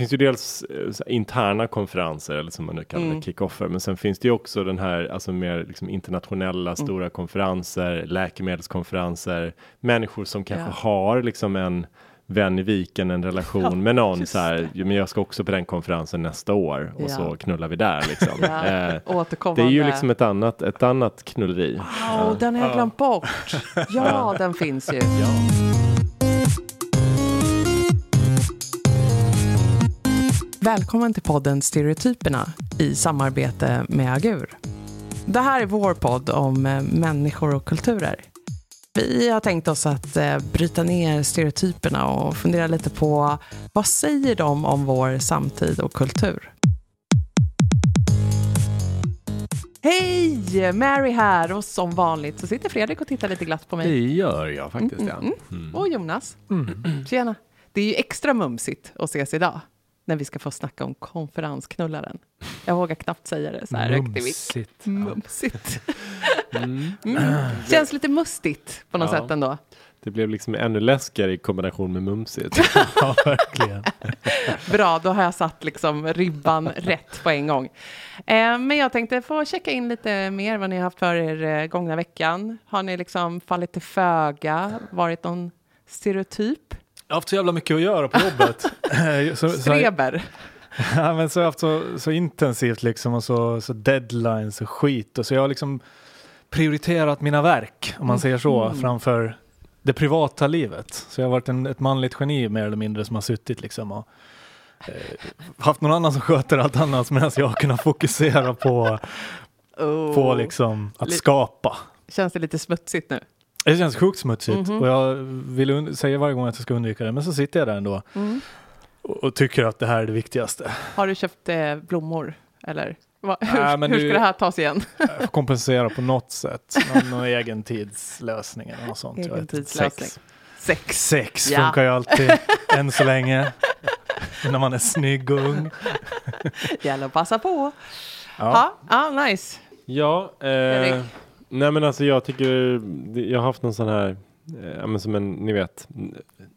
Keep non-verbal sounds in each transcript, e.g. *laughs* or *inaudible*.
finns ju dels eh, interna konferenser eller som man nu kallar Mm. kick-offer. Men sen finns det ju också den här, alltså mer liksom Mm. internationella stora konferenser, läkemedelskonferenser, människor som kanske Ja. har liksom en vän i viken, en relation *laughs* Ja, med någon så här, "Jo, men jag ska också på den konferensen nästa år och Ja. så knullar vi där liksom. *laughs* Ja, Eh, det är ju liksom ett annat, ett annat knulleri. Wow, den har jag glömt bort. *laughs* Ja, den finns ju. Välkommen till podden Stereotyperna i samarbete med Agur. Det här är vår podd om eh, människor och kulturer. Vi har tänkt oss att eh, bryta ner stereotyperna och fundera lite på vad säger de om vår samtid och kultur? Hej! Mary här och som vanligt så sitter Fredrik och tittar lite glatt på mig. Det gör jag faktiskt, ja. Mm, mm. Och Jonas. Tjena. Det är ju extra mumsigt att ses idag när vi ska få snacka om konferensknullaren. Jag vågar knappt säga det så här högt i. Mumsigt. *laughs* Mumsigt. *laughs* Mm. Mm. Känns lite mustigt på något Ja. sätt ändå. Det blev liksom ännu läskigare i kombination med mumsigt. *laughs* Ja, verkligen. Bra, då har jag satt liksom ribban rätt på en gång. Eh, men jag tänkte få checka in lite mer vad ni har haft för er eh, gångna veckan. Har ni liksom fallit till föga, varit någon stereotyp? Jag har haft så jävla mycket att göra på jobbet. *laughs* så, så, Streber? *laughs* ja, men så har jag haft så, så intensivt liksom och så, så deadlines och skit. Och så jag har liksom prioriterat mina verk, om man säger så, Mhm. framför det privata livet. Så jag har varit en, ett manligt geni mer eller mindre som har suttit liksom och eh, haft någon annan som sköter allt annat medan jag har kunnat fokusera på, *laughs* Oh. på liksom att Li- skapa. Känns det lite smutsigt nu? Det känns sjukt smutsigt Mhm. och jag vill säga varje gång att jag ska undvika det, men så sitter jag där ändå Mm. och, och tycker att det här är det viktigaste. Har du köpt eh, blommor? Eller Va, Nej, hur, men hur du- ska det här tas igen? *laughs* Jag får kompensera på något sätt, någon, någon egen tidslösning eller något sånt. Egentidslösning. Sex. Sex. Sex Ja. funkar ju alltid, *laughs* än så länge. När man är snygg och ung. Gäller att passa på. Ja. Ja, ja nice. Ja, eh, Erik? Nej men alltså jag tycker, jag har haft någon sån här, eh, ja men som en, ni vet,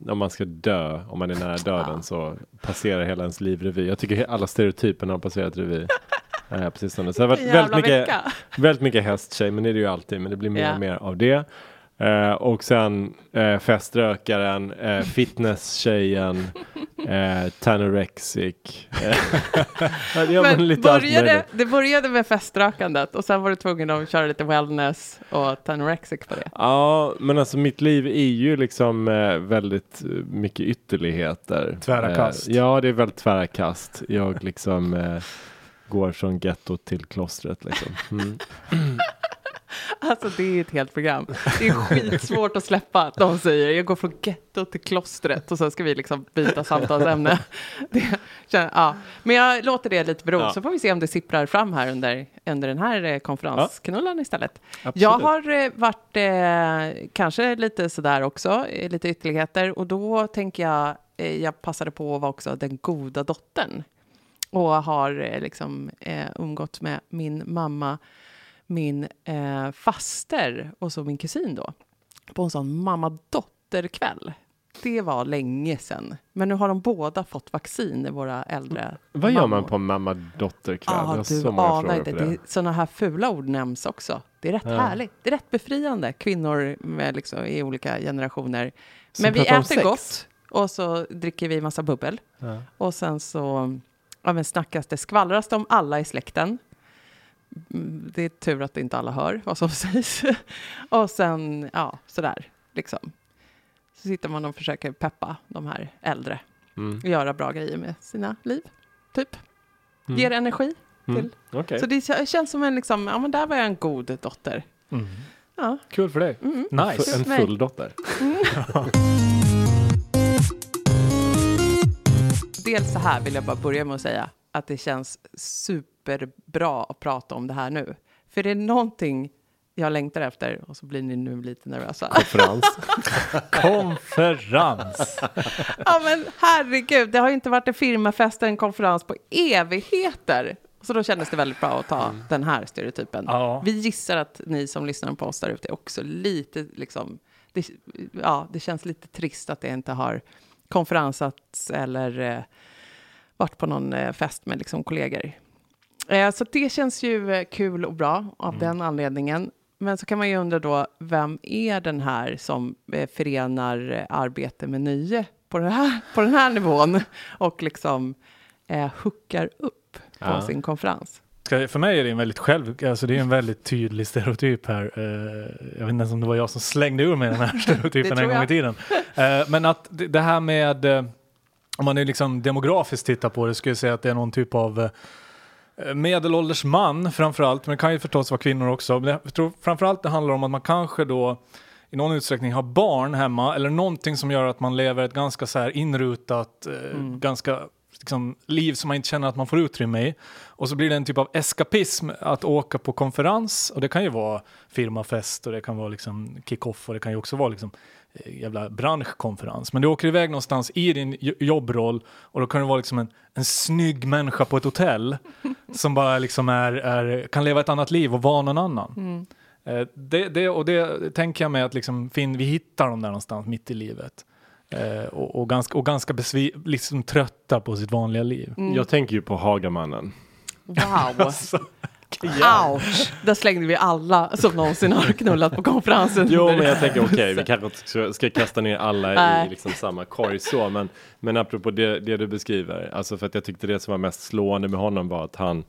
om man ska dö, om man är nära *laughs* döden så passerar hela ens liv revy. Jag tycker alla stereotyper har passerat revy. *laughs* Eh, precis som det. Så det har varit väldigt mycket, vecka. väldigt mycket hästtjej, men det är det ju alltid, men det blir mer Ja. och mer av det. Eh, och sen eh, feströkaren, eh, *laughs* fitnesstjejen, eh, tanorexic. *laughs* Ja, Men började, det började med feströkandet och sen var du tvungen att köra lite wellness och tanorexic på det. Ja, men alltså mitt liv är ju liksom eh, väldigt eh, mycket ytterligheter. Tvära Eh, kast. ja, det är väldigt tvära kast. Jag liksom eh, går från gettot till klostret liksom. Mm. *laughs* *laughs* Alltså det är ett helt program. Det är skitsvårt att släppa att de säger jag går från gettot till klostret och sen ska vi liksom byta samtalsämne. *laughs* Det, ja. Men jag låter det lite bero Ja. så får vi se om det sipprar fram här under, under den här eh, konferensknullan istället. Absolut. Jag har eh, varit eh, kanske lite sådär också, eh, lite ytterligheter och då tänker jag, eh, jag passade på att vara också den goda dottern och har eh, liksom umgått med min mamma, min eh, faster och så min kusin då på en sån mamma-dotter-kväll. Det var länge sedan. Men nu har de båda fått vaccin, våra äldre Vad gör man på mamma-dotter-kväll? Har du så många anar inte. Det. sådana här fula ord nämns också. Det är rätt Ja. härligt. Det är rätt befriande. Kvinnor med liksom, i olika generationer. Som Men vi äter sex. gott och så dricker vi massa bubbel. Ja. Och sen så ja, men snackas det, skvallras det om alla i släkten. Mm, Det är tur att inte alla hör vad som *laughs* sägs. och sen, ja, sådär, liksom. Så sitter man och försöker peppa de här äldre Mm. och göra bra grejer med sina liv, typ. Mm. Ger energi. Mm. till. Okej, Så det kä- känns som en, liksom, ja men där var jag en god dotter. Mm. Ja. Kul för dig. Mm. Nice. en full dotter. *laughs* Dels så här vill jag bara börja med att säga att det känns superbra att prata om det här nu. För det är någonting jag längtar efter och så blir ni nu lite nervösa. Konferens. *laughs* Konferens. ja men herregud, det har ju inte varit en firmafest eller en konferens på evigheter. Så då kändes det väldigt bra att ta den här stereotypen. Ja. Vi gissar att ni som lyssnar på oss där ute är också lite liksom, det, ja, det känns lite trist att det inte har konferensats eller eh, varit på någon eh, fest med liksom kollegor. Eh, så det känns ju eh, kul och bra av den anledningen. Men så kan man ju undra då, vem är den här som förenar arbete med nöje på, det här, på den här nivån och liksom eh, hookar upp på Ja. sin konferens? För mig är det en väldigt själv, alltså det är en väldigt tydlig stereotyp här. Jag vet inte ens om det var jag som slängde ur mig den här *laughs* stereotypen en gång i tiden. Men att det här med, om man nu liksom demografiskt tittar på det, skulle jag säga att det är någon typ av eh, medelålders man framförallt, men det kan ju förstås vara kvinnor också. Men jag tror framförallt det handlar om att man kanske då i någon utsträckning har barn hemma eller någonting som gör att man lever ett ganska så här inrutat, eh, ganska liksom, liv som man inte känner att man får utrymme i. Och så blir det en typ av eskapism att åka på konferens och det kan ju vara firmafest och det kan vara liksom kick-off och det kan ju också vara liksom eh, jävla branschkonferens. Men du åker iväg någonstans i din jo- jobbroll och då kan du vara liksom en, en snygg människa på ett hotell *laughs* som bara liksom är, är, kan leva ett annat liv och vara någon annan. Eh, det, det, och det tänker jag mig att liksom, Finn, vi hittar dem där någonstans mitt i livet. Eh, och, och ganska, och ganska besvi- liksom trötta på sitt vanliga liv. Jag tänker ju på Hagamannen. Wow! *laughs* Ouch! Där slängde vi alla som någonsin har knullat på konferensen. Jo, men jag tänker okej, vi kanske inte ska, ska kasta ner alla Nej. i liksom samma korg så, men, men apropå det, det du beskriver, alltså för att jag tyckte det som var mest slående med honom var att han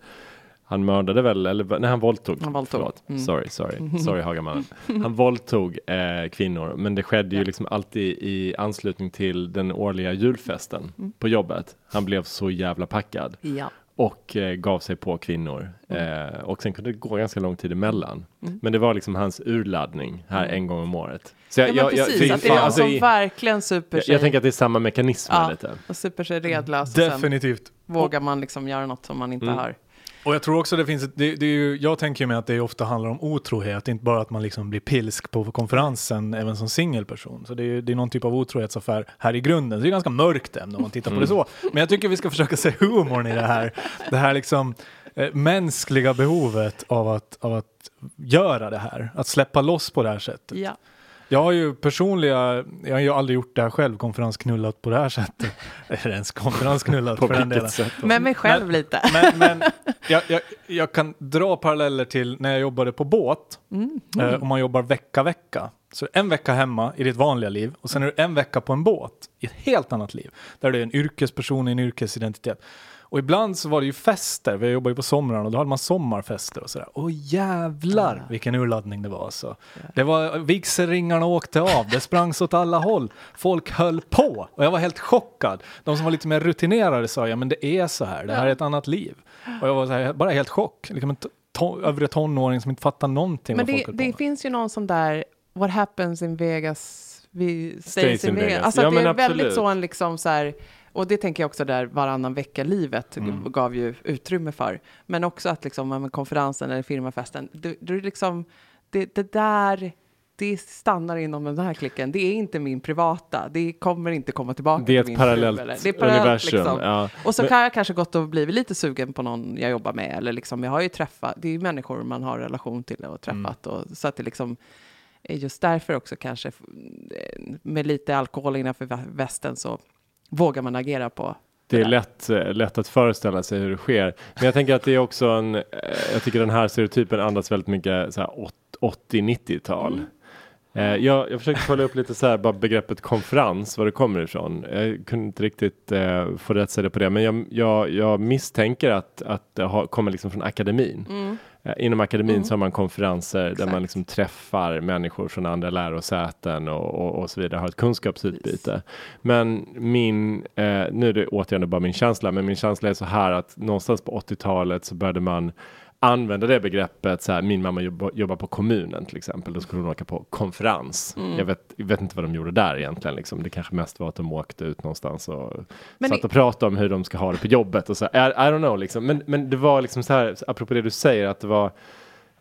han mördade väl, eller nej han våldtog. Han våldtog. Förlåt. Mm. Sorry, sorry, sorry Hagamannen. Han våldtog eh, kvinnor, men det skedde ju liksom alltid i anslutning till den årliga julfesten Mm. på jobbet. Han blev så jävla packad Ja. och eh, gav sig på kvinnor. Mm. Eh, och sen kunde det gå ganska lång tid emellan. Men det var liksom hans urladdning här en gång om året. Så Mm. Ja, men precis, för- att det är någon alltså, som verkligen super jag, sig jag tänker att det är samma mekanismer Ja. lite. och super sig redlös. Och sen Definitivt. vågar man liksom göra något som man inte Mm. har. Och jag tror också det finns ett, det, det är ju, jag tänker mig att det ofta handlar om otrohet, inte bara att man liksom blir pilsk på konferensen även som singelperson. Så det är, det är någon typ av otrohetsaffär här i grunden. Så det är ganska mörkt ämne om man tittar på det så. Men jag tycker vi ska försöka se humorn i det här. Det här liksom eh, mänskliga behovet av att, av att göra det här, att släppa loss på det här sättet. Ja. Jag har ju personliga, jag har ju aldrig gjort det här själv, konferensknullat på det här sättet. *laughs* Eller ens konferensknullat *laughs* På för den delen. vilket sätt? då? Med mig själv Men- lite. *laughs* Men, men jag, jag, jag kan dra paralleller till när jag jobbade på båt eh, och man jobbar vecka vecka. Så en vecka hemma i ditt vanliga liv och sen är du en vecka på en båt i ett helt annat liv. Där du är en yrkesperson i en yrkesidentitet. Och ibland så var det ju fester, vi jobbade ju på somrarna och då hade man sommarfester och sådär. Åh jävlar vilken urladdning det var alltså. Det var, vigselringarna åkte av, det sprang så åt alla håll. Folk höll på och jag var helt chockad. De som var lite mer rutinerade sa, ja men det är så här, det här är ett annat liv. Och jag var här, bara helt chock. Liksom en to- övre tonåring som inte fattar någonting Men det, det finns ju någon sån där, what happens in Vegas, we stays, Stays in Vegas. Vegas. Alltså Ja, det är väldigt absolut. så en liksom så här, och det tänker jag också där varannan vecka-livet Mm. gav ju utrymme för. Men också att liksom konferensen eller firmafesten, det, är liksom, det, det där, det stannar inom den här klicken. Det är inte min privata, det kommer inte komma tillbaka Det är till ett fru, parallellt eller- det är parallellt, universum. liksom. Ja. Och så Men- kan jag kanske gått och blivit lite sugen på någon jag jobbar med. Eller liksom, jag har ju träffat, det är ju människor man har relation till och träffat. Och, så att det liksom just därför också kanske f- med lite alkohol innanför vä- västen så vågar man agera på Det är lätt, eh, lätt att föreställa sig hur det sker. Men jag tänker att det är också en, eh, jag tycker den här stereotypen andas väldigt mycket så här åt- 80-90-tal. Eh, Jag, jag försökte följa upp lite så här, bara begreppet konferens, var det kommer ifrån. Jag kunde inte riktigt eh, få rätt säga på det, men jag, jag, jag misstänker att, att det har, kommer liksom från akademin. Eh, Inom akademin så har man konferenser där Exakt. man liksom träffar människor från andra lärosäten och, och, och så vidare, har ett kunskapsutbyte. Men min, eh, nu är det återigen bara min känsla, men min känsla är så här att någonstans på 80-talet så började man använda det begreppet så här, min mamma jobba, jobbar på kommunen till exempel, då skulle hon åka på konferens. Mm. Jag, vet, jag vet inte vad de gjorde där egentligen, liksom. det kanske mest var att de åkte ut någonstans och Men satt och pratade om hur de ska ha det på jobbet och så, I, I don't know liksom, men, men det var liksom så här, apropå det du säger, att det var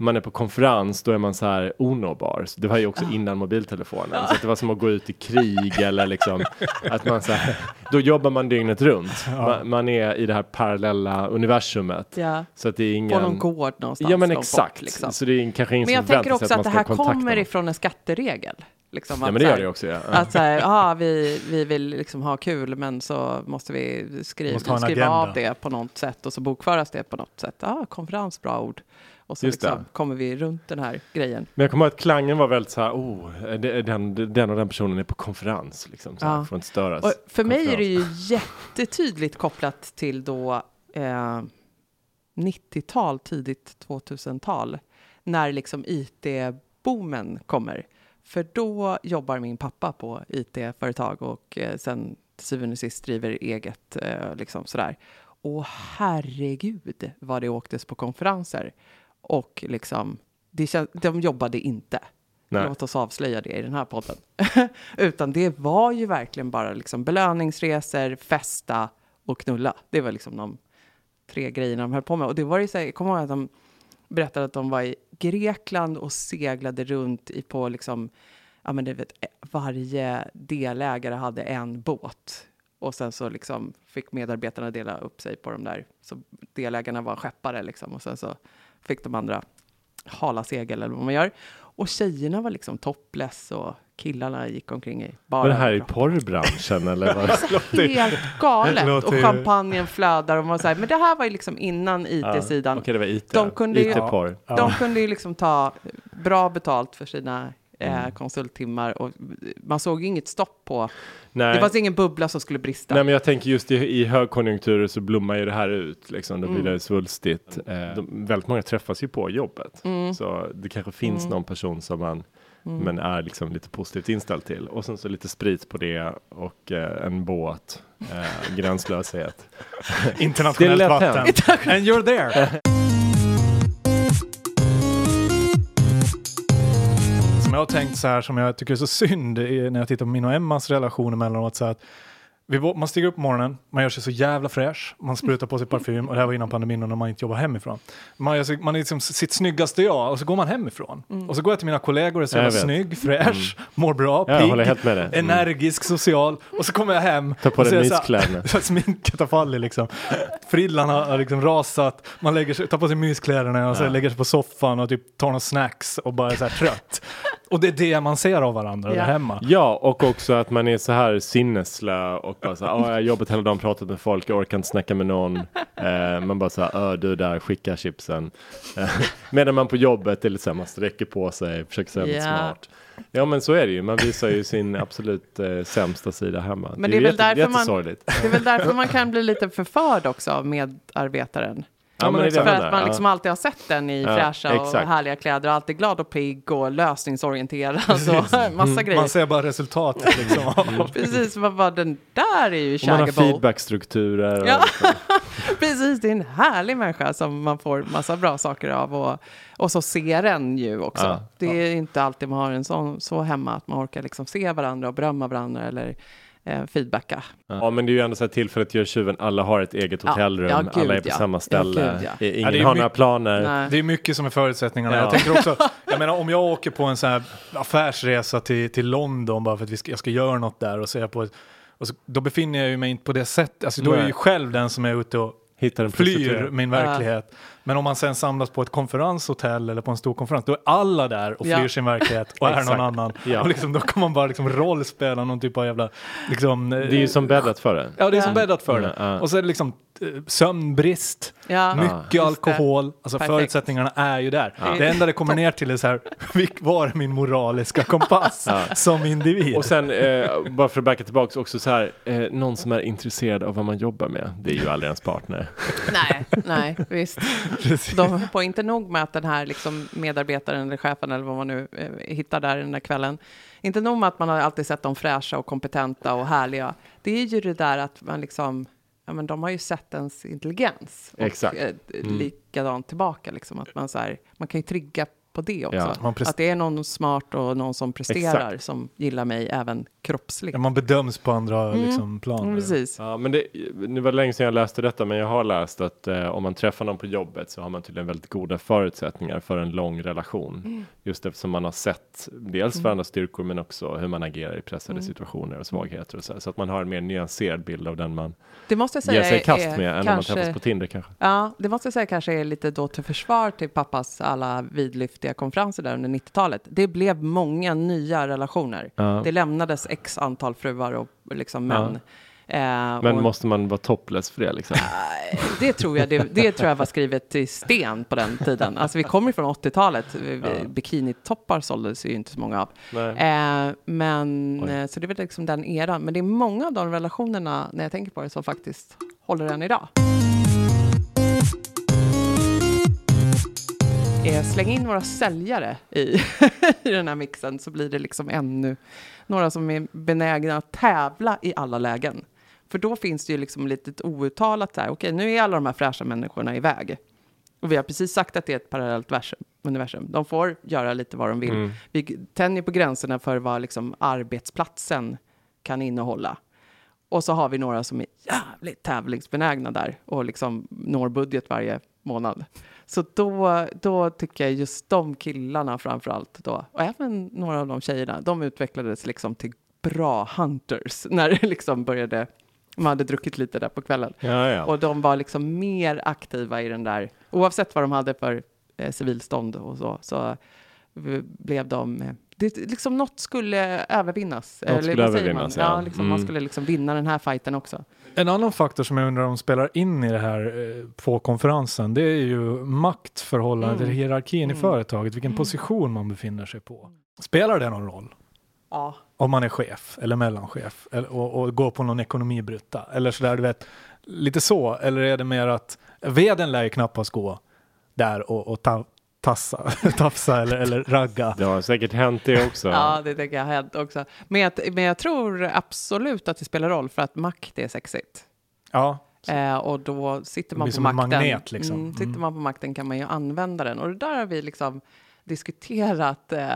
man är på konferens, då är man så här onåbar. Så Det var ju också innan mobiltelefonen. Så att det var som att gå ut i krig eller liksom *laughs* att man så här, då jobbar man dygnet runt. Man, man är i det här parallella universumet. ja, Så att det är ingen... på någon gård någonstans. Ja men långt bort, exakt. liksom. Så det är kanske ingen Men som jag tänker förväntar sig också att att det här kommer någon. ifrån en skatteregel. Liksom, Ja att men det så gör det också ja. *laughs* Att så här, ah, vi, vi vill liksom ha kul men så måste vi skriva, Måste skriva av det på något sätt och så bokföras det på något sätt. Ah, konferens, bra ord. Och så liksom kommer vi runt den här grejen. Men jag kommer ihåg att klangen var väldigt så här, oh, den, den och den personen är på konferens liksom. Så här, Ja. Får inte störas. Och för mig är konferens. det ju jättetydligt kopplat till då eh, 90-tal, tidigt 2000-tal, när liksom IT-boomen kommer. För då jobbar min pappa på IT-företag och eh, sen till syvende och sist driver eget, eh, liksom sådär. Och herregud vad det åktes på konferenser. Och liksom, det kän- de jobbade inte. Nej. Låt oss avslöja det i den här podden. *laughs* Utan det var ju verkligen bara liksom belöningsresor, festa och knulla. Det var liksom de tre grejerna de höll på med. Och det var ju så här, jag kommer ihåg att de berättade att de var i Grekland och seglade runt i på liksom, ja men du vet, varje delägare hade en båt. Och sen så liksom fick medarbetarna dela upp sig på de där. Så delägarna var skeppare liksom. Och sen så fick de andra hala segel eller vad man gör. Och tjejerna var liksom topless och killarna gick omkring i bara Var det här i porrbranschen eller? Vad? *laughs* Helt galet! låter Och champagnen flödar och man säger, men det här var ju liksom innan Ja, IT-sidan. Okej, det var IT. De kunde ju- IT-porr. Ja. De kunde ju liksom ta bra betalt för sina Mm. konsulttimmar och man såg inget stopp på. Nej. Det fanns ingen bubbla som skulle brista. Nej men jag tänker just i, i högkonjunkturer så blommar ju det här ut liksom. Då blir Mm. det svulstigt. Eh, de, väldigt många träffas ju på jobbet. Mm. Så det kanske finns Mm. någon person som man Mm. men är liksom lite positivt inställd till. Och sen så lite sprit på det och eh, en båt. Eh, *laughs* gränslöshet. Internationellt vatten. And you're there. *laughs* Som jag har tänkt så här, som jag tycker är så synd när jag tittar på min och Emmas relation emellanåt. Så att vi, man stiger upp på morgonen, man gör sig så jävla fräsch, man sprutar på sig parfym och det här var innan pandemin och när man inte jobbar hemifrån. Man, gör sig, man är liksom sitt snyggaste jag och så går man hemifrån. Och så går jag till mina kollegor och är så Jag jävla snygg, fräsch, mår bra, pigg. Mm. energisk, social. Och så kommer jag hem Ta på och dig myskläderna. sminket har fallit liksom. Frillan har, har liksom rasat, man lägger sig, tar på sig myskläderna och så Ja. lägger sig på soffan och typ tar några snacks och bara är så här trött. Och det är det man ser av varandra Ja. där hemma. Ja, och också att man är så här sinneslö och bara så här, "Åh, jag har jobbat hela dagen, pratat med folk, jag orkar inte snacka med någon. Eh, man bara så här, "Ö, du där, skicka chipsen. Eh, medan man på jobbet är lite så här, man sträcker på sig, försöker säga Ja. smart. Ja men så är det ju, man visar ju sin absolut eh, sämsta sida hemma. Men det är väl därför man-. Det är väl därför man kan bli lite förförd också av medarbetaren. Ja, men det är det För att man liksom alltid har sett den i Ja, fräscha och exakt. härliga kläder och alltid glad och pigg och lösningsorienterad *laughs* och massa grejer. Man ser bara resultatet liksom. *laughs* Precis, vad var den där är ju Och man har shaggable. feedbackstrukturer. Ja. *laughs* Precis, det är en härlig människa som man får massa bra saker av och, och så ser en ju också. Ja. Det är inte alltid man har en sån så hemma att man orkar liksom se varandra och berömma varandra eller eh, feedbacka. Ja men det är ju ändå så här tillfället gör tjuven, alla har ett eget hotellrum, ja, gud, alla är på ja. samma Ja, ställe, gud, ja. I- ingen Ja, det är har mycket- några planer. Nej. Det är mycket som är förutsättningarna. Ja. Jag tänker också, *laughs* jag menar om jag åker på en sån här affärsresa till, till London bara för att vi ska, jag ska göra något där och så på ett, och så, då befinner jag ju mig inte på det sättet, alltså då är jag ju själv den som är ute och Hittar en flyr min verklighet. Men om man sen samlas på ett konferenshotell eller på en stor konferens, då är alla där och Ja. flyr sin verklighet och *laughs* är någon annan. Ja. Och liksom, då kan man bara liksom rollspela någon typ av jävla... Liksom, Det är ju som bäddat för det. Ja, det är Ja. som bäddat för det. Ja, ja. Och så är det liksom eh, sömnbrist, Ja, mycket just det. alkohol. Alltså Perfekt. förutsättningarna är ju där. Ja. Det enda det kommer ner till är så här, *laughs* var är min moraliska kompass Ja. som individ? Och sen, eh, bara för att backa tillbaka, också så här, eh, någon som är intresserad av vad man jobbar med, det är ju aldrig ens partner. Nej, nej, visst. De får inte nog med att den här liksom medarbetaren eller chefen eller vad man nu eh, hittar där den där kvällen. Inte nog med att man har alltid sett dem fräscha och kompetenta och härliga. Det är ju det där att man liksom, ja men de har ju sett ens intelligens. Och, Exakt. Eh, Mm. likadant tillbaka liksom. Att man så här, man kan ju trigga på det också. Ja, att det är någon smart och någon som presterar Exakt. som gillar mig även kroppsligt. Ja, man bedöms på andra Mm. liksom, plan. Mm, precis. Ja, men det, nu var det länge sedan jag läste detta, men jag har läst att eh, om man träffar någon på jobbet så har man tydligen väldigt goda förutsättningar för en lång relation. Mm. Just eftersom man har sett dels varandras styrkor, men också hur man agerar i pressade Mm. situationer och svagheter och så, här. så att man har en mer nyanserad bild av den man Det måste jag säga ger sig i kast är med än när man kanske- träffas på Tinder kanske. Ja, det måste jag säga kanske är lite då till försvar till pappas alla vidlyftiga konferenser där under 90-talet. Det blev många nya relationer. Ja. Det lämnades x antal fruar och liksom män. Eh, Men och, måste man vara topless för det liksom? det, tror jag, det, det tror jag var skrivet i sten på den tiden. Alltså vi kommer från 80-talet. Ja. Bikinitoppar såldes ju inte så många av. Eh, men, Oj. eh, så det är väl liksom den eran. Men det är många av de relationerna, när jag tänker på det, som faktiskt håller än idag. Eh, släng in några säljare i, *laughs* i den här mixen så blir det liksom ännu några som är benägna att tävla i alla lägen. För då finns det ju liksom lite outtalat där, okej nu är alla de här fräscha människorna iväg. Och vi har precis sagt att det är ett parallellt vers- universum. De får göra lite vad de vill. Mm. Vi tänjer på gränserna för vad liksom arbetsplatsen kan innehålla. Och så har vi några som är jävligt tävlingsbenägna där och liksom når budget varje månad. Så då, då tycker jag just de killarna framför allt då, och även några av de tjejerna, de utvecklades liksom till bra hunters *laughs* när det liksom började, man hade druckit lite där på kvällen. Ja, ja. Och de var liksom mer aktiva i den där, oavsett vad de hade för eh, civilstånd och så, så blev de, eh, det, liksom något skulle övervinnas. Något skulle säger övervinnas, man? ja. Ja, liksom, man Mm. skulle liksom vinna den här fighten också. En annan faktor som jag undrar om spelar in i det här eh, på konferensen, det är ju maktförhållandet, Mm. eller hierarkin i Mm. företaget, vilken position man befinner sig på. Spelar det någon roll? Ja. Om man är chef eller mellanchef eller, och, och går på någon ekonomibrutta eller sådär, du vet, lite så, eller är det mer att veden lär ju knappast gå där och, och ta, tassa, *laughs* tafsa eller, eller ragga. Det har säkert hänt det också. Ja, det tänker jag har hänt också. Men jag, men jag tror absolut att det spelar roll för att makt är sexigt. Ja, Eh, och då sitter man på som en makten. magnet, liksom. Mm, sitter Mm. man på makten kan man ju använda den. Och det där har vi liksom diskuterat, eh,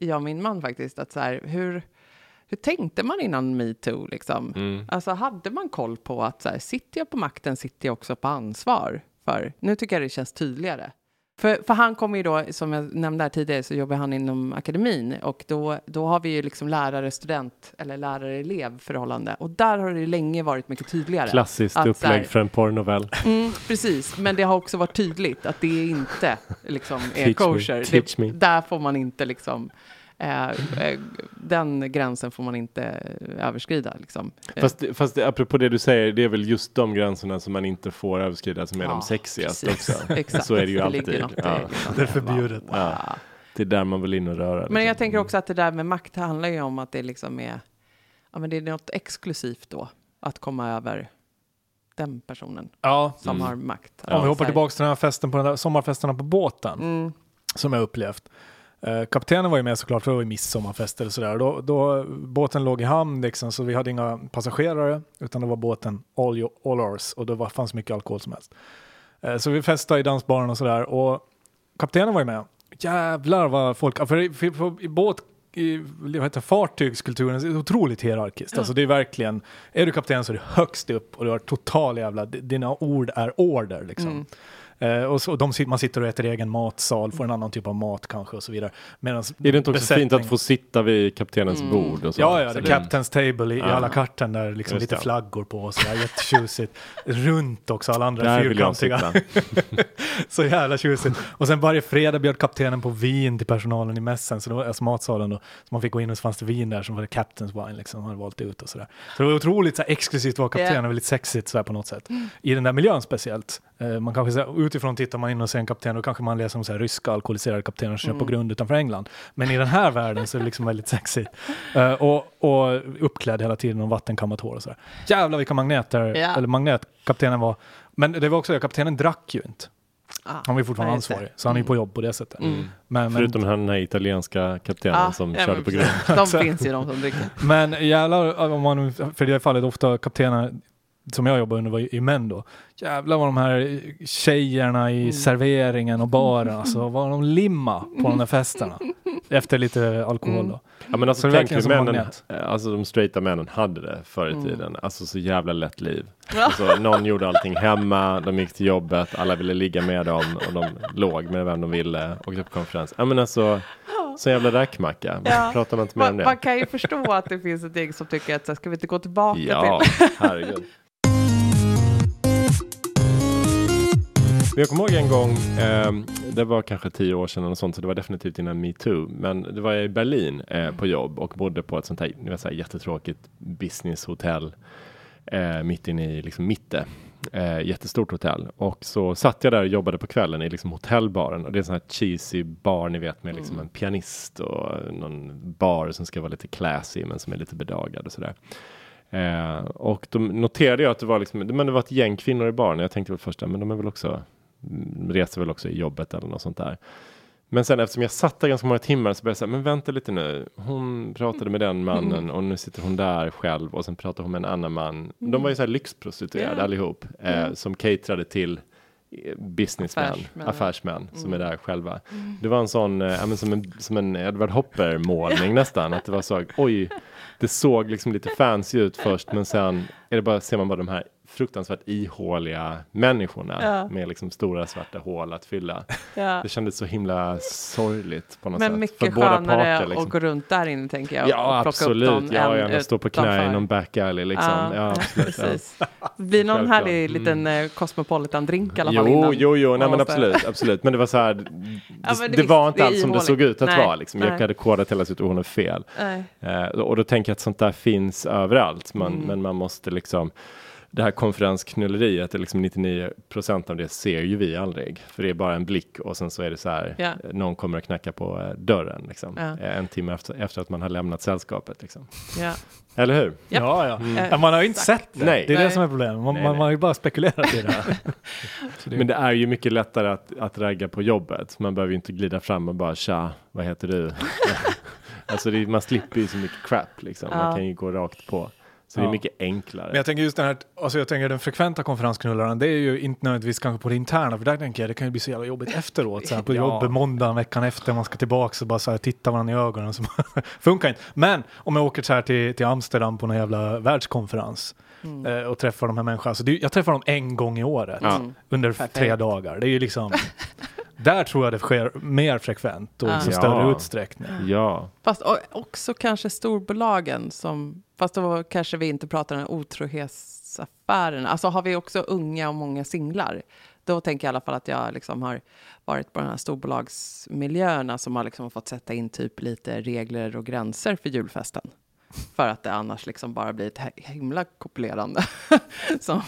jag och min man faktiskt, att så här, hur, hur tänkte man innan metoo liksom? Mm. Alltså hade man koll på att så här, sitter jag på makten sitter jag också på ansvar för? Nu tycker jag det känns tydligare. För, för han kommer ju då, som jag nämnde här tidigare, så jobbar han inom akademin och då, då har vi ju liksom lärare-student eller lärare-elev förhållande och där har det länge varit mycket tydligare. Klassiskt Att upplägg här- för en porrnovell. Mm, precis, men det har också varit tydligt att det inte liksom är Teach me, kosher. det. Där får man inte liksom, eh, eh, den gränsen får man inte överskrida. Liksom. Eh, Fast, fast det, apropå det du säger, det är väl just de gränserna som man inte får överskrida som är Ja, de sexigaste precis. också. *laughs* Exakt. Så är det ju ligger alltid. Ja. liksom. Det är förbjudet. Wow. Ja. Det är där man vill in och röra. Men liksom. jag tänker också att det där med makt handlar ju om att det liksom är, ja, men det är något exklusivt då, att komma över den personen ja. som Mm. har makt. Om vi hoppar tillbaka till den här festen på den där sommarfesterna på båten. Mm, som jag upplevt. Eh, kaptenen var ju med såklart, för det var ju midsommarfest eller sådär. Då, då, båten låg i hamn liksom, så vi hade inga passagerare, utan det var båten all, your, all ours och det var, fanns mycket alkohol som helst. Eh, så vi festade i dansbaren och sådär och kaptenen var ju med. Jävlar vad folk, för, i- för, för, i båt i vad heter, fartygskulturen är otroligt hierarkiskt. Alltså det är verkligen, är du kapten så är du högst upp och du har total jävla, dina ord är order liksom. Mm. Eh, och så, de, man sitter och äter egen matsal, får en annan typ av mat kanske och så vidare. Medans Är det inte också fint att besättning- få sitta vid kaptenens Mm. bord? Och så? Ja, ja, Så det är Captain's Table i, i Ja. alla kartan där liksom Just lite det. flaggor på och sådär, jättetjusigt. Runt också, alla andra Där fyrkantiga. *laughs* så jävla tjusigt. Och sen varje fredag bjöd kaptenen på vin till personalen i mässen, så då, alltså matsalen då. Så man fick gå in och så fanns det vin där som var Captain's Wine liksom, man hade valt ut och sådär. Så det var otroligt så här, exklusivt att vara kapten Ja. och väldigt sexigt sådär på något sätt. I den där miljön speciellt. Eh, man kanske, så här, utifrån tittar man in och ser en kapten och kanske man läser om så här, ryska alkoholiserade kaptener som kör på Mm. grund utanför England. Men i den här *laughs* världen så är det liksom väldigt sexigt. Eh, och, och uppklädd hela tiden och vattenkammat hår och sådär. Jävlar vilka magneter, Ja. eller magnet kaptenen var. Men det var också det, kaptenen drack ju inte. ah, Han var ju fortfarande ansvarig, så han är ju på jobb på det sättet. Mm. Men, men, Förutom den här italienska kaptenen Ja, som ja, körde på grund. De *laughs* finns ju de som dricker. men jävlar, om man, för det fallet ofta kaptener som jag jobbade under var i, män då. Jävlar vad de här tjejerna i Mm. serveringen och baren, *laughs* alltså vad de limma på de där festerna. *laughs* Efter lite alkohol Mm. då. Ja men alltså tänk hur männen, magnet. eh, alltså de straighta männen hade det förr i Mm. tiden. Alltså så jävla lätt liv. Ja. Alltså, någon gjorde allting hemma, de gick till jobbet, alla ville ligga med dem och de låg med vem de ville, åkte på konferens. Ja men alltså, så jävla räkmacka. Ja. Pratar man inte mer om Man, man det? kan ju förstå att det finns ett gäng som tycker att ska vi inte gå tillbaka Ja, till... herregud. Men Jag kommer ihåg en gång, ehm, det var kanske tio år sedan och sånt, så det var definitivt innan metoo. Men det var jag i Berlin eh, på jobb och bodde på ett sånt här, ni vet, så här jättetråkigt businesshotell eh, mitt inne i liksom mitte. Eh, jättestort hotell. Och så satt jag där och jobbade på kvällen i liksom hotellbaren. Och det är en sån här cheesy bar, ni vet, med liksom en pianist och någon bar som ska vara lite classy men som är lite bedagad och sådär. Eh, och då noterade jag att det var liksom, men det var ett gäng kvinnor i baren. Jag tänkte väl först, men de är väl också, mm, reser väl också i jobbet eller något sånt där. Men sen eftersom jag satt där ganska många timmar så började jag säga, men vänta lite nu. Hon pratade med den mannen och nu sitter hon där själv och sen pratar hon med en annan man. De var ju så här lyxprostituerade Ja. allihop eh, som caterade till eh, businessmän, Affärsmän. affärsmän, som är Mm. där själva. Det var en sån, ja, men som, en, som en Edward Hopper målning *laughs* nästan, att det var så, oj, det såg liksom lite fancy ut först, men sen är det bara, ser man bara de här fruktansvärt ihåliga människorna Ja. med liksom stora svarta hål att fylla. Ja. Det kändes så himla sorgligt på något Men sätt. mycket för skönare parter. Liksom. att gå runt där inne tänker jag. Ja, absolut. Ja, gärna stå på knä i någon back alley liksom. Ja, *laughs* absolut. Precis. Blir någon härlig Mm. liten eh, Cosmopolitan-drink i alla fall Jo, innan. jo, jo, nej men absolut, absolut. Men det var så här, det, men det, det var inte det är allt som det såg ut att Nej, vara. Liksom. Jag nej. hade kodat hela situationen fel. Eh, och då tänker jag att sånt där finns överallt. Man, Mm. Men man måste liksom, det här konferensknulleriet, det är liksom 99 procent av det ser ju vi aldrig. För det är bara en blick och sen så är det så här, Ja. eh, någon kommer att knacka på eh, dörren liksom. Ja. Eh, en timme efter, efter att man har lämnat sällskapet. Liksom. Ja. Eller hur? Ja, ja. Mm. Ja. Man har ju inte exakt. sett det. Nej. Det är Nej. det som är problemet. Man, Nej, man, nej. man har ju bara spekulerat i det. *laughs* Det Men det är ju mycket lättare att, att ragga på jobbet. Man behöver ju inte glida fram och bara tja, vad heter du? *laughs* *laughs* alltså det, man slipper ju så mycket crap liksom. Man kan ju gå rakt på. Så det är Ja. mycket enklare. Men jag tänker just den här, alltså jag tänker den frekventa konferensknullaren, det är ju inte nödvändigtvis kanske på det interna, för där tänker jag det kan ju bli så jävla jobbigt efteråt, så här på *laughs* Ja. jobbet måndagen, veckan efter, man ska tillbaka och bara så här titta varandra i ögonen, så *laughs* funkar inte. Men om jag åker så här till, till Amsterdam på någon jävla världskonferens Mm. eh, och träffar de här människorna, alltså det, jag träffar dem en gång i året Ja. Mm. under Perfekt. tre dagar. Det är ju liksom, *laughs* där tror jag det sker mer frekvent och Ja. i Ja. större utsträckning. Ja, Fast också kanske storbolagen som, fast då kanske vi inte pratar om otrohetsaffären. Alltså har vi också unga och många singlar, då tänker jag i alla fall att jag liksom har varit på de här storbolagsmiljöerna som har liksom fått sätta in typ lite regler och gränser för julfesten. För att det annars liksom bara blir ett himla kopulerande *laughs* som,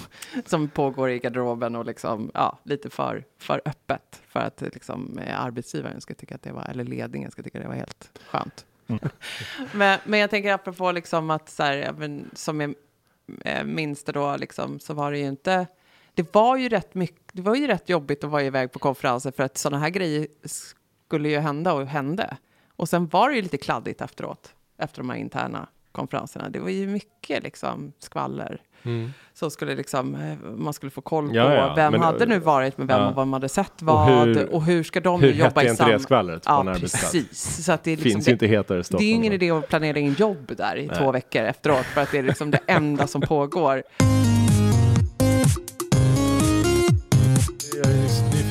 som pågår i garderoben och liksom, ja, lite för, för öppet för att liksom, eh, arbetsgivaren ska tycka att det var, eller ledningen ska tycka att det var helt skönt. Mm. *laughs* men, men jag tänker apropå liksom att så här, även som jag eh, minns det då, liksom, så var det ju inte, det var ju rätt mycket, det var ju rätt jobbigt att vara iväg på konferenser för att sådana här grejer skulle ju hända och hände. Och sen var det ju lite kladdigt efteråt, efter de här interna konferenserna. Det var ju mycket liksom skvaller. mm. Så skulle liksom, eh, man skulle få koll på Ja, ja, vem men- hade nu varit med vem Ja. och vad man hade sett vad och hur- hur, ska de hur jobba i inte det sam... skvallret på en Ja, precis. Så att det är liksom Finns ju inte hetare i det Stockholm. är ingen idé att planera in jobb där i Nej. två veckor efteråt för att det är liksom det enda som pågår.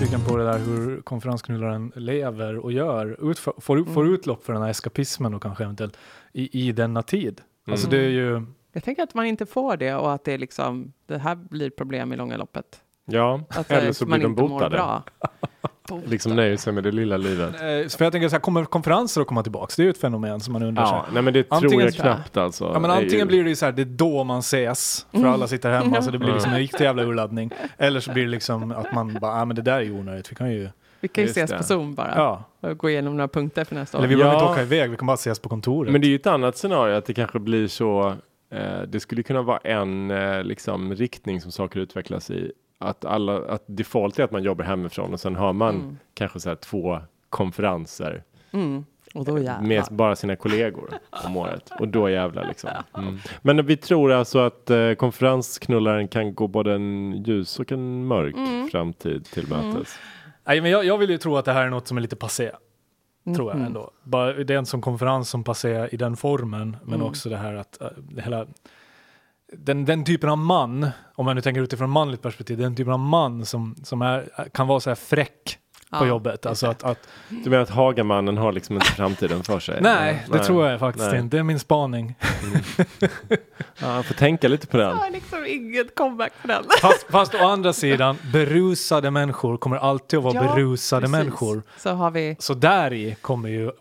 Nyfiken på det där hur konferensknullaren lever och gör, utför, får, får Mm. utlopp för den här eskapismen och kanske eventuellt i, i denna tid. Alltså Mm. det är ju, Jag tänker att man inte får det och att det är liksom, det här blir problem i långa loppet. Ja, Att eller eh, så man blir de inte mår botade. *laughs* bra. Liksom nöjer sig med det lilla livet. eh, för jag tänker så här, kommer konferenser att komma tillbaka? Det är ju ett fenomen som man undrar. Ja, nej men det tror Antingen jag så- knappt alltså. Ja men antingen ju- blir det ju så här, det är då man ses, för Mm. alla sitter hemma, så det blir liksom en Mm. riktig jävla urladdning. Eller så blir det liksom att man bara, ja men det där är ju onödigt, vi kan ju, Vi kan ju Just ses det. på Zoom bara ja. och gå igenom några punkter för nästa Eller år. vi behöver inte Ja. åka iväg, vi kan bara ses på kontoret. Men det är ju ett annat scenario att det kanske blir så. Eh, det skulle kunna vara en eh, liksom riktning som saker utvecklas i. Att alla, att default är att man jobbar hemifrån och sen har man Mm. kanske så här två konferenser Mm. Och då jävlar. med bara sina kollegor om året. Och då jävlar liksom. *laughs* Mm. Men vi tror alltså att eh, konferensknullaren kan gå både en ljus och en mörk Mm. framtid till mötes. Nej, men jag, jag vill ju tro att det här är något som är lite passé. Tror Mm. jag ändå. Bara, det är en sån konferens som passé i den formen, men Mm. också det här att uh, det hela den, den typen av man, om man nu tänker utifrån manligt perspektiv, den typen av man som, som är, kan vara så här fräck på Ja, jobbet. Alltså att, att, Du menar att Hagamannen har liksom inte framtiden för sig? nej, det tror jag faktiskt nej. inte. Det är min spaning. *laughs* Ja, jag får tänka lite på den. Jag har liksom inget comeback på den. Fast, fast å andra sidan, berusade människor kommer alltid att vara Ja, berusade precis. människor. Så har vi, Så där i kommer ju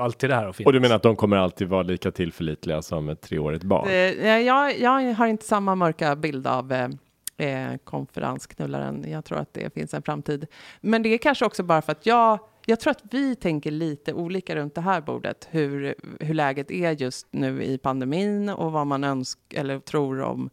alltid det här att finnas. Och du menar att de kommer alltid vara lika tillförlitliga som ett treårigt barn? eh, jag, jag har inte samma mörka bild av eh, konferensknullaren. Jag tror att det finns en framtid. Men det är kanske också bara för att jag, jag tror att vi tänker lite olika runt det här bordet. Hur, hur läget är just nu i pandemin och vad man önskar eller tror om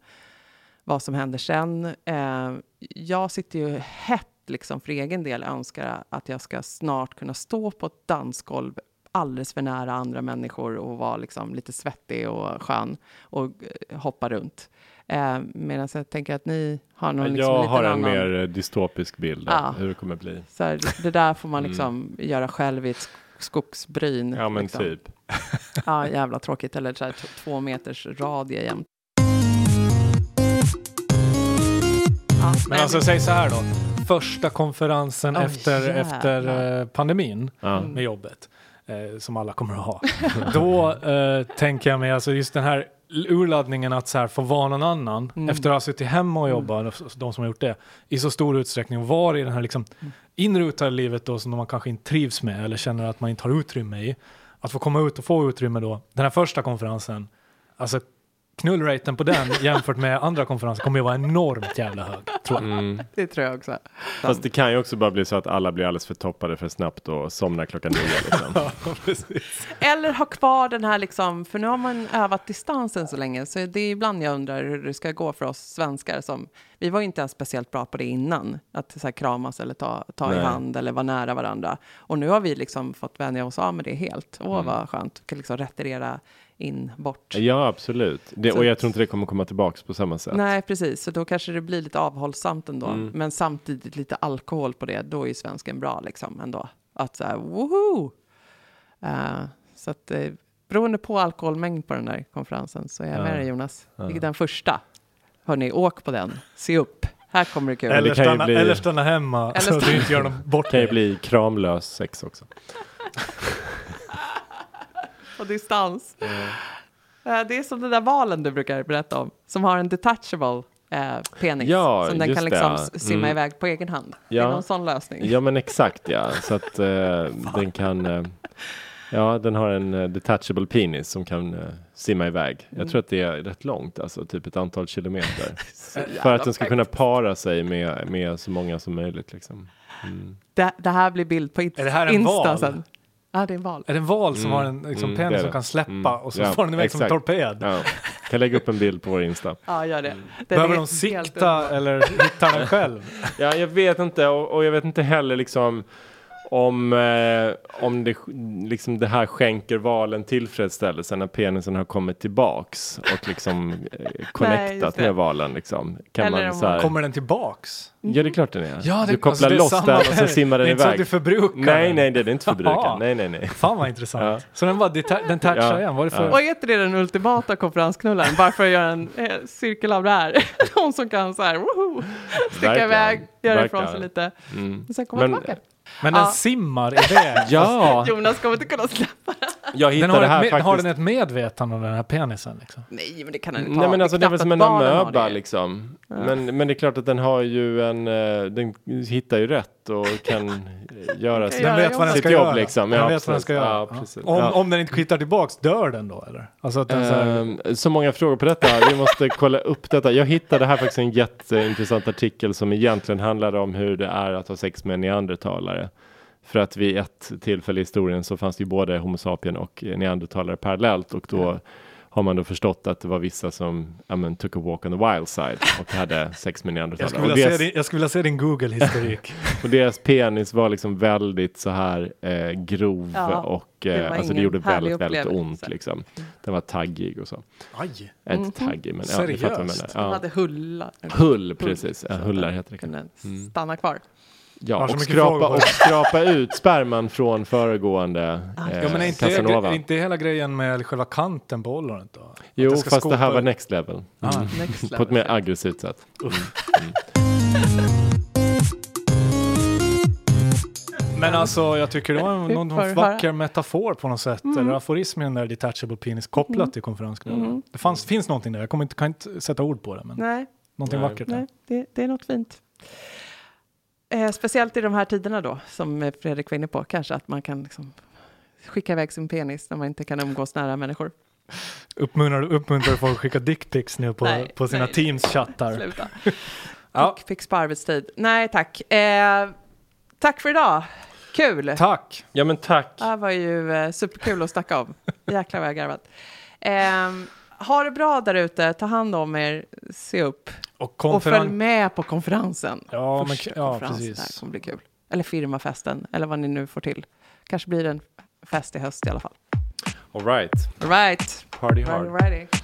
vad som händer sen. Eh, jag sitter ju hett liksom för egen del önskar att jag ska snart kunna stå på ett dansgolv alldeles för nära andra människor och vara liksom lite svettig och skön och eh, hoppa runt. Eh, Medan jag tänker att ni har någon liksom jag lite har en annan... mer eh, dystopisk bild av Ja. hur det kommer bli. Så här, det där får man Mm. liksom göra själv i ett sk- skogsbryn. Ja men liksom. typ. *laughs* Ja, jävla tråkigt. Eller så här, två meters radie jämt. Ja, Men alltså säg så här då. Första konferensen Oj, efter, efter eh, pandemin Ja. Mm. med jobbet. Eh, som alla kommer att ha. *laughs* då eh, tänker jag mig alltså just den här urladdningen att så här få vara någon annan Mm. efter att ha suttit hemma och jobbat, de som har gjort det, i så stor utsträckning vara i den här liksom Mm. inrutade livet då som man kanske inte trivs med eller känner att man inte har utrymme i. Att få komma ut och få utrymme då, den här första konferensen, alltså knullraten på den *laughs* jämfört med andra konferenser kommer ju vara enormt jävla hög, tror jag. Mm. Det tror jag också. Fast det kan ju också bara bli så att alla blir alldeles för toppade för snabbt och somnar klockan nio. Liksom. *laughs* Eller ha kvar den här, liksom, för nu har man övat distansen så länge, så det är ibland jag undrar hur det ska gå för oss svenskar. Som, vi var ju inte ens speciellt bra på det innan, att så här, kramas eller ta, ta i hand eller vara nära varandra. Och nu har vi liksom fått vänja oss av med det helt. Åh, Mm. vad skönt, kan liksom retirera in, bort. Ja absolut. Det, och jag tror inte det kommer komma tillbaks på samma sätt. Nej, precis. Så då kanske det blir lite avhållsamt ändå. Mm. Men samtidigt lite alkohol på det. Då är ju svensken bra liksom ändå. Att så här, woho! Eh, så att eh, beroende på alkoholmängd på den där konferensen så är jag Ja. med dig Jonas. Ja. Vilket den första. Hörni, åk på den. Se upp. Här kommer det kul. Eller, det stanna, bli- eller stanna hemma Eller *laughs* så att du stanna- inte gör dem bort kan ju bli kramlös sex också. *laughs* På distans. Eh, det är som den där valen du brukar berätta om. Som har en detachable eh, penis. Ja, som den kan liksom det. s- simma Mm. iväg på egen hand. Det Ja. är någon sån lösning. Ja men exakt ja. Så att eh, den kan eh, Ja den har en eh, detachable penis som kan eh, simma iväg. Jag tror att det är rätt långt, alltså typ ett antal kilometer. *laughs* För att den ska kunna para sig med, med så många som möjligt liksom. Mm. Det, det här blir bild på Är det här en Insta val? sen. Ja, det är en val. Är det en val som Mm, har en liksom, mm, det. som kan släppa Mm, och så ja, får den iväg som en torped? Ja. Kan lägga upp en bild på vår Insta. Ja, gör det. Den Behöver de sikta eller hitta den själv? Ja, jag vet inte och, och jag vet inte heller liksom om, eh, om det, liksom det här skänker valen tillfredsställelse när penisen har kommit tillbaks och liksom eh, *laughs* connectat det. med valen liksom. Kan Eller man så här, Kommer den tillbaks? Ja, det är klart den är. Ja, det- du kopplar alltså, det är loss den och så simmar den *laughs* Det är inte så att iväg. du förbrukar nej, nej, det är inte förbrukad. *laughs* Nej, nej, nej. Fan vad intressant. Ja. Så den bara den touchar Ja. igen? Vad är det för... Och är inte det den ultimata konferensknullaren? Bara för att göra en eh, cirkel av det här. Någon som kan så här, woho, sticka Verkligen. iväg, göra ifrån sig lite. Mm. Och sen komma Men- tillbaka. Men den Ja. simmar iväg? Ja, Jonas kommer inte kunna släppa. Jag Den hittade har, det ett här med, faktiskt. har den ett medvetande om den här penisen? Liksom? Nej, men det kan han inte Nej ha. men alltså det är väl som en amöba liksom. Men, men det är klart att den har ju en, eh, den hittar ju rätt och kan *laughs* göra sitt, Den göra vet vad den sitt ska jobb göra. liksom. Den Ja, vet vad den precis. ska göra. Ja, Ja. Om, Ja. om den inte skittar tillbaks, dör den då eller? Alltså att den så här, Ehm, så många frågor på detta. Vi måste kolla upp detta. Jag hittade här faktiskt en jätteintressant artikel som egentligen handlade om hur det är att ha sex med en neandertalare. För att vid ett tillfälle i historien så fanns det ju både Homo sapien och neandertalare parallellt och då har man då förstått att det var vissa som ja, men, took a walk on the wild side och hade *laughs* sex med Jag neandertalare. skulle, Och vilja deras, din, jag skulle vilja se din Google-historik. *laughs* och deras penis var liksom väldigt så här eh, grov Ja, och det eh, alltså det gjorde väldigt, väldigt ont liksom. Den var taggig och så. Aj! Äh, Inte taggig men ja, fattar vad jag Seriöst? Ja. hade hullar. Hull, precis. så Ja, hullar den heter det. kunde Mm. stanna kvar. Ja, och skrapa, och skrapa ut sperman från föregående Ah, eh, Ja, men är inte, Casanova. är inte hela grejen med själva kanten på ollonet då? Jo, det fast det här var next level. Ah. Mm. Next *laughs* På ett level. mer aggressivt sätt. Men alltså jag tycker det var någon du vacker metafor på något sätt. Eller aforism i den där detachable penis kopplat till konferensklubben. Det fanns, finns någonting där, jag kommer inte, kan inte sätta ord på det, men Nej, någonting Nej. vackert nej det, det är något fint. Eh, speciellt i de här tiderna då, som Fredrik var inne på, kanske att man kan liksom skicka iväg sin penis när man inte kan umgås nära människor. Uppmuntrar, uppmuntrar folk att skicka dickpics nu på, Nej, på sina nej. Teams-chattar. Sluta. *laughs* Ja. Dickpics på arbetstid. Nej tack. Eh, tack för idag. Kul. Tack! Ja men tack. Det här var ju eh, superkul att snacka om. *laughs* Jäklar vad jag garvat. Eh, ha det bra där ute. Ta hand om er. Se upp. Och Och följ med på konferensen. Ja, men, ja, konferensen. Här precis. kommer bli kul. Eller firmafesten. Eller vad ni nu får till. Kanske blir det en fest i höst i alla fall. All right. All right. Party hard. righty.